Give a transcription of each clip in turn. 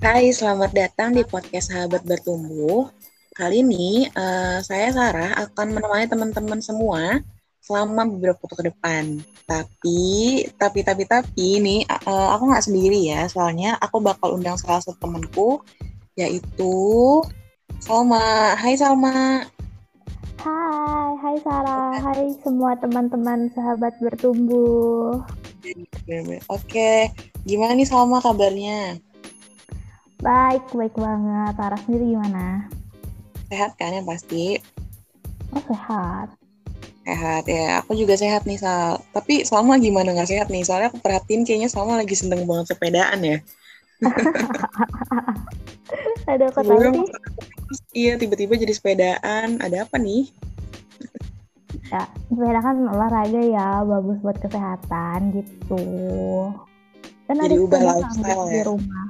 Hai, selamat datang di podcast Sahabat Bertumbuh. Kali ini uh, saya Sarah akan menemani teman-teman semua selama beberapa waktu ke depan. Tapi, tapi, tapi, tapi ini uh, aku nggak sendiri ya, soalnya aku bakal undang salah satu temanku, yaitu Salma. Hai Salma. Hai, hai Sarah, hai semua teman-teman sahabat bertumbuh. Oke, gimana nih Salma kabarnya? Baik, baik banget. Sarah sendiri gimana? Sehat kan yang pasti? Oh sehat. Sehat ya, aku juga sehat nih Sal. Tapi Salma gimana nggak sehat nih? Soalnya aku perhatiin kayaknya Salma lagi seneng banget sepedaan ya. Ada apa tadi? Iya, tiba-tiba jadi sepedaan. Ada apa nih? Ya, sepeda kan olahraga ya, bagus buat kesehatan gitu. Kan jadi ada ubah lifestyle ya. Di rumah.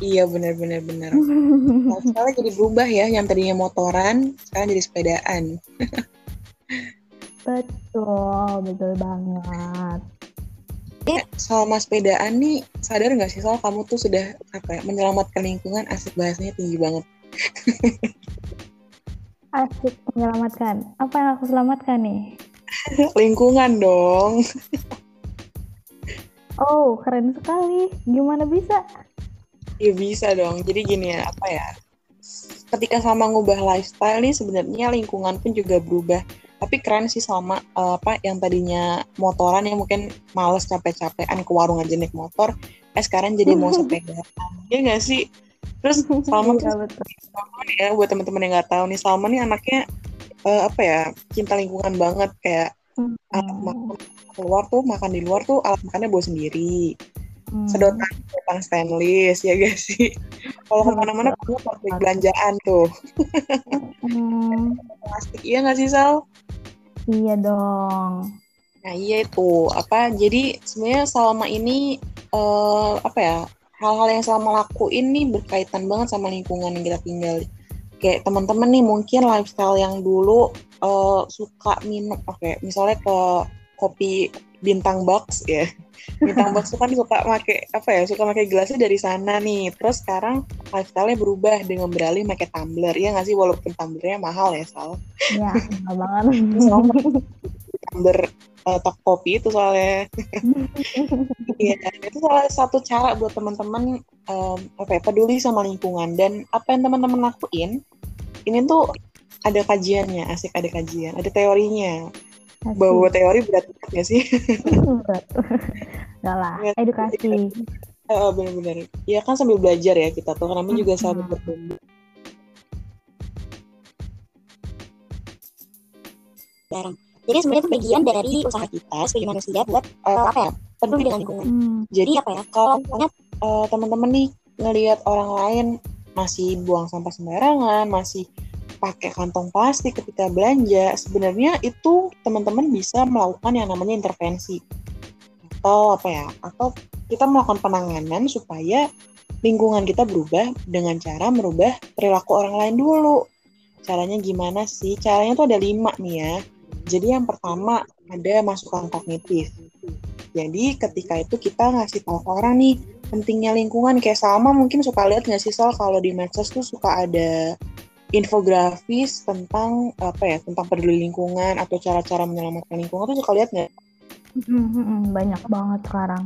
Iya, benar-benar benar. lifestyle jadi berubah ya, yang tadinya motoran, sekarang jadi sepedaan. betul, betul banget. Eh, selama sepedaan nih sadar nggak sih soal kamu tuh sudah apa ya menyelamatkan lingkungan asik bahasanya tinggi banget. asik menyelamatkan. Apa yang aku selamatkan nih? lingkungan dong. oh keren sekali. Gimana bisa? Ya bisa dong. Jadi gini ya apa ya? Ketika sama ngubah lifestyle nih sebenarnya lingkungan pun juga berubah tapi keren sih sama uh, apa yang tadinya motoran yang mungkin males capek-capekan ke warung aja naik motor eh sekarang jadi mau sepeda ya nggak sih terus Salma tuh ya buat teman-teman yang nggak tahu nih Salma nih anaknya uh, apa ya cinta lingkungan banget kayak hmm. alat makan keluar tuh makan di luar tuh alat makannya bawa sendiri hmm. sedotan sedotan stainless ya guys sih kalau ke mana-mana kamu pakai belanjaan tuh hmm. plastik iya nggak sih Sal Iya dong. Nah iya itu apa jadi sebenarnya selama ini uh, apa ya hal-hal yang selama lakuin nih berkaitan banget sama lingkungan yang kita tinggal. Kayak teman-teman nih mungkin lifestyle yang dulu uh, suka minum, oke okay, misalnya ke kopi bintang box ya. Bintang box itu kan suka pakai apa ya suka pakai gelasnya dari sana nih. Terus sekarang lifestyle-nya berubah dengan beralih pakai tumbler ya nggak sih? Walaupun tumblernya mahal ya Sal. Iya mahal banget. Tumbler uh, tok kopi itu soalnya. Iya itu salah satu cara buat teman-teman um, apa ya peduli sama lingkungan. Dan apa yang teman-teman lakuin ini tuh ada kajiannya asik ada kajian ada teorinya. Asik. bawa teori berat banget gak sih? berat. Gak lah, edukasi. Oh, benar-benar. Ya kan sambil belajar ya kita tuh, karena juga sambil bertumbuh. Barang. Jadi sebenarnya itu bagian dari usaha kita sebagai manusia buat uh, apa ya peduli dengan lingkungan. Hmm. Jadi apa ya kalau misalnya uh, teman-teman nih ngelihat orang lain masih buang sampah sembarangan, masih pakai kantong plastik ketika belanja, sebenarnya itu teman-teman bisa melakukan yang namanya intervensi. Atau apa ya? Atau kita melakukan penanganan supaya lingkungan kita berubah dengan cara merubah perilaku orang lain dulu. Caranya gimana sih? Caranya tuh ada lima nih ya. Jadi yang pertama ada masukan kognitif. Jadi ketika itu kita ngasih tahu ke orang nih pentingnya lingkungan kayak sama mungkin suka lihat nggak sih soal kalau di medsos tuh suka ada infografis tentang apa ya tentang peduli lingkungan atau cara-cara menyelamatkan lingkungan tuh suka lihat nggak? Banyak banget sekarang.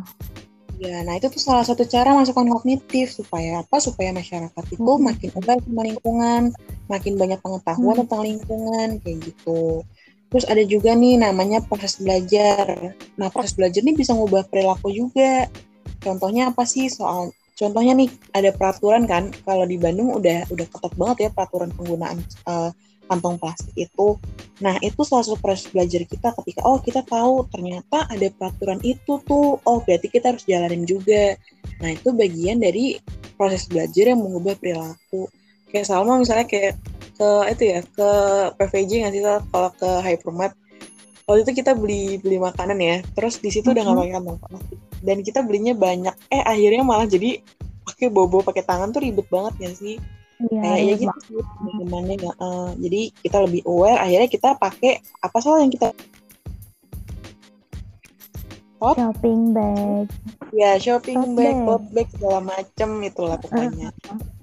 Ya, nah itu tuh salah satu cara masukkan kognitif supaya apa? Supaya masyarakat itu hmm. makin aware sama lingkungan, makin banyak pengetahuan hmm. tentang lingkungan kayak gitu. Terus ada juga nih namanya proses belajar. Nah proses belajar nih bisa ngubah perilaku juga. Contohnya apa sih soal contohnya nih ada peraturan kan kalau di Bandung udah udah ketat banget ya peraturan penggunaan uh, kantong plastik itu. Nah itu salah satu proses belajar kita ketika oh kita tahu ternyata ada peraturan itu tuh oh berarti kita harus jalanin juga. Nah itu bagian dari proses belajar yang mengubah perilaku. Kayak Salma misalnya kayak ke itu ya ke PVJ nggak sih kalau ke Hypermart waktu itu kita beli beli makanan ya terus di situ mm -hmm. udah nggak pakai kantong plastik dan kita belinya banyak. Eh akhirnya malah jadi pakai bobo pakai tangan tuh ribet banget ya sih? Iya, kayak ya gitu gimana ya uh, jadi kita lebih aware akhirnya kita pakai apa soal yang kita tote shopping bag. Ya shopping Tote bag bag. tote bag segala macem itulah pokoknya.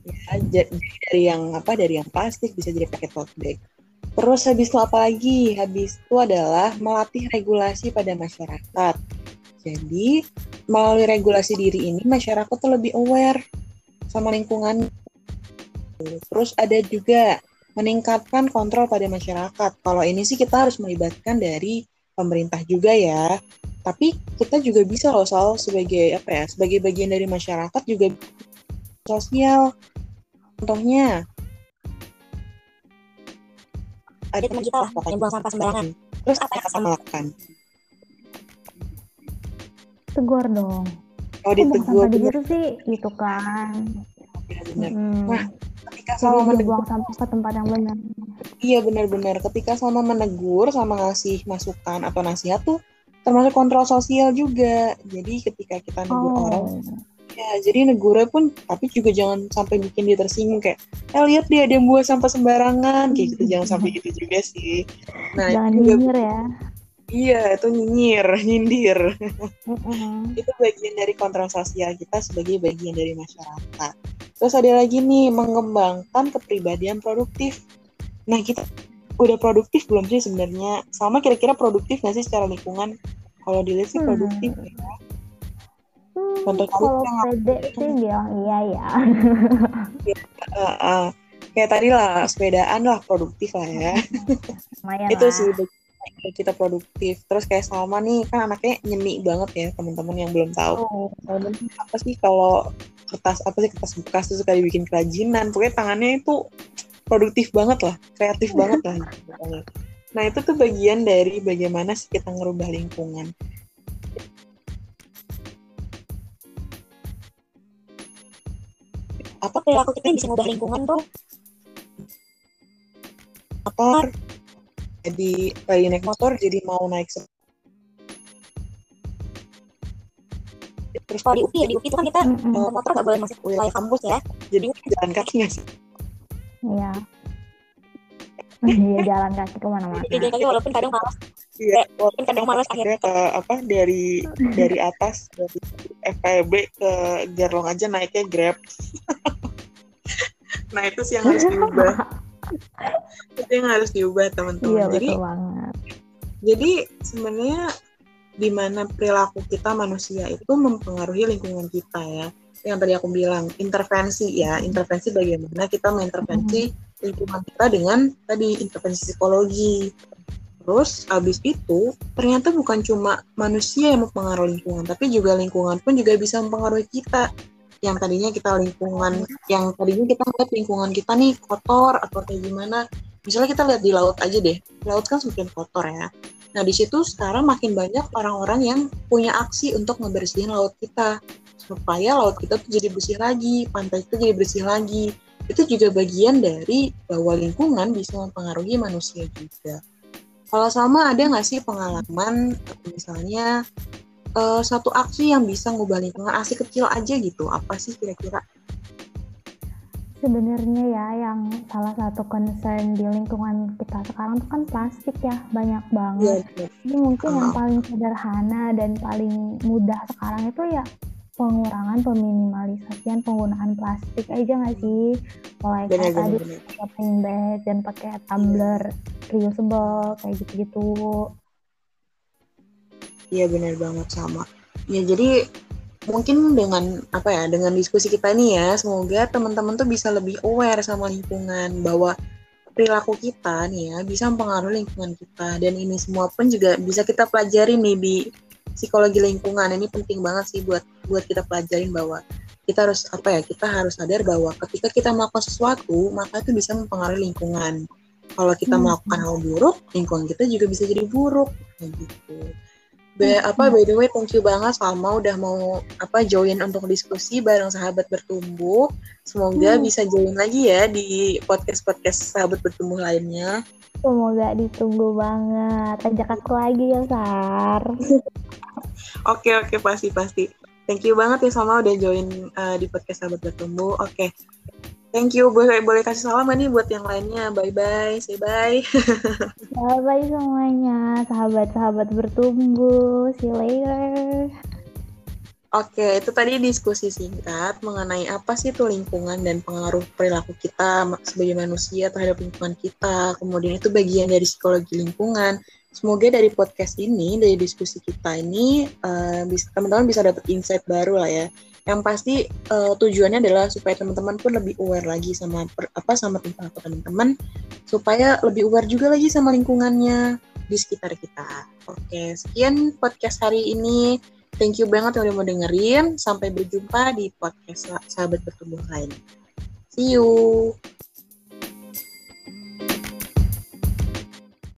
Ya ja- dari yang apa dari yang plastik bisa jadi pakai tote bag. Terus habis itu apa lagi? Habis itu adalah melatih regulasi pada masyarakat jadi melalui regulasi diri ini masyarakat tuh lebih aware sama lingkungan. Terus ada juga meningkatkan kontrol pada masyarakat. Kalau ini sih kita harus melibatkan dari pemerintah juga ya. Tapi kita juga bisa loh soal sebagai apa ya sebagai bagian dari masyarakat juga sosial. Contohnya ada kita buang sampah sembarangan. terus apa yang kita lakukan tegur dong. Oh ditegur sampah di situ sih? Gitu kan. Bener Hmm. Nah, ketika sama menegur sampah ke tempat yang benar. Iya benar-benar ketika sama menegur sama ngasih masukan atau nasihat tuh termasuk kontrol sosial juga. Jadi ketika kita negur orang oh Ya, jadi negurnya pun, tapi juga jangan sampai bikin dia tersinggung kayak, eh lihat dia ada yang buang sampah sembarangan, kayak gitu, jangan sampai gitu juga sih. Nah, jangan nyinyir ya iya, itu nyinyir, nyindir. Mm-mm. itu bagian dari kontrol sosial kita sebagai bagian dari masyarakat. Terus ada lagi nih, mengembangkan kepribadian produktif. Nah, kita udah produktif belum sih sebenarnya? Sama kira-kira produktif nggak sih secara lingkungan? Kalau dilihat sih Hmm. produktif ya. Hmm, Contoh kalau pede sih bilang iya ya Uh, uh, kayak tadi lah sepedaan lah produktif lah ya lumayan itu sih kita produktif. Terus kayak Salma nih kan anaknya nyeni banget ya teman-teman yang belum tahu. Oh, Salma apa sih kalau kertas apa sih kertas bekas tuh suka dibikin kerajinan. Pokoknya tangannya itu produktif banget lah kreatif banget lah. Nah itu tuh bagian dari bagaimana sih kita ngerubah lingkungan. Apa perilaku kita bisa ngubah lingkungan tuh? motor jadi lagi naik motor jadi mau naik se- terus Kalau di UPI ya, di UPI itu kan kita Mm-mm. eh, motor nggak boleh masuk wilayah kampus ya. jadi jalan kaki nggak sih Iya. Iya jalan kaki ke mana-mana. Jadi kaki walaupun kadang malas. Iya, Walaupun kadang malas akhirnya akhirnya. ke apa dari dari atas dari FKB ke Gerlong aja naiknya Grab. nah itu sih yang harus diubah. Itu yang harus diubah teman-teman. Iya Jadi betul banget. jadi sebenarnya di mana perilaku kita manusia itu mempengaruhi lingkungan kita ya. Yang tadi aku bilang intervensi ya, intervensi bagaimana kita mengintervensi lingkungan kita dengan tadi intervensi psikologi. Terus abis itu ternyata bukan cuma manusia yang mempengaruhi lingkungan, tapi juga lingkungan pun juga bisa mempengaruhi kita. Yang tadinya kita lingkungan, yang tadinya kita lihat lingkungan kita nih kotor atau kayak gimana. Misalnya kita lihat di laut aja deh, laut kan semakin kotor ya. Nah di situ sekarang makin banyak orang-orang yang punya aksi untuk ngebersihin laut kita supaya laut kita tuh jadi bersih lagi, pantai itu jadi bersih lagi. Itu juga bagian dari bahwa lingkungan bisa mempengaruhi manusia juga. Kalau sama ada nggak sih pengalaman misalnya eh, satu aksi yang bisa ngubah lingkungan aksi kecil aja gitu? Apa sih kira-kira? Sebenarnya ya yang salah satu concern di lingkungan kita sekarang tuh kan plastik ya banyak banget. Iya, Jadi mungkin yang Ah. paling sederhana dan paling mudah sekarang itu ya pengurangan peminimalisasian penggunaan plastik aja nggak sih? Mulai kayak benar tadi shopping bag dan pakai tumbler reusable kayak gitu-gitu. Iya benar banget sama. Ya jadi mungkin dengan apa ya dengan diskusi kita ini ya semoga teman-teman tuh bisa lebih aware sama lingkungan bahwa perilaku kita nih ya bisa mempengaruhi lingkungan kita. Dan ini semua pun juga bisa kita pelajari nih di psikologi lingkungan. Ini penting banget sih buat buat kita pelajarin bahwa kita harus apa ya kita harus sadar bahwa ketika kita melakukan sesuatu maka itu bisa mempengaruhi lingkungan. Kalau kita Hmm. melakukan hal buruk lingkungan kita juga bisa jadi buruk. Kayak gitu Be, apa by the way thank you banget Salma udah mau apa join untuk diskusi bareng sahabat bertumbuh. Semoga Hmm. bisa join lagi ya di podcast-podcast sahabat bertumbuh lainnya. Semoga ditunggu banget. Ajak aku lagi ya, Sar. Oke oke pasti pasti. Thank you banget ya Salma udah join uh, di podcast sahabat bertumbuh. Oke. Thank you. Boleh boleh kasih salam nih buat yang lainnya. Bye bye. Say bye. Bye-bye semuanya, sahabat-sahabat bertumbuh. See you later. Oke, itu tadi diskusi singkat mengenai apa sih itu lingkungan dan pengaruh perilaku kita sebagai manusia terhadap lingkungan kita. Kemudian itu bagian dari psikologi lingkungan. Semoga dari podcast ini, dari diskusi kita ini, bis- teman-teman bisa dapat insight baru lah ya. Yang pasti eh, tujuannya adalah supaya teman-teman pun lebih aware lagi sama per- apa sama laku teman-teman, supaya lebih aware juga lagi sama lingkungannya di sekitar kita. Oke, sekian podcast hari ini. Thank you banget yang udah mau dengerin. Sampai berjumpa di podcast Sahabat Bertumbuh lain. See you.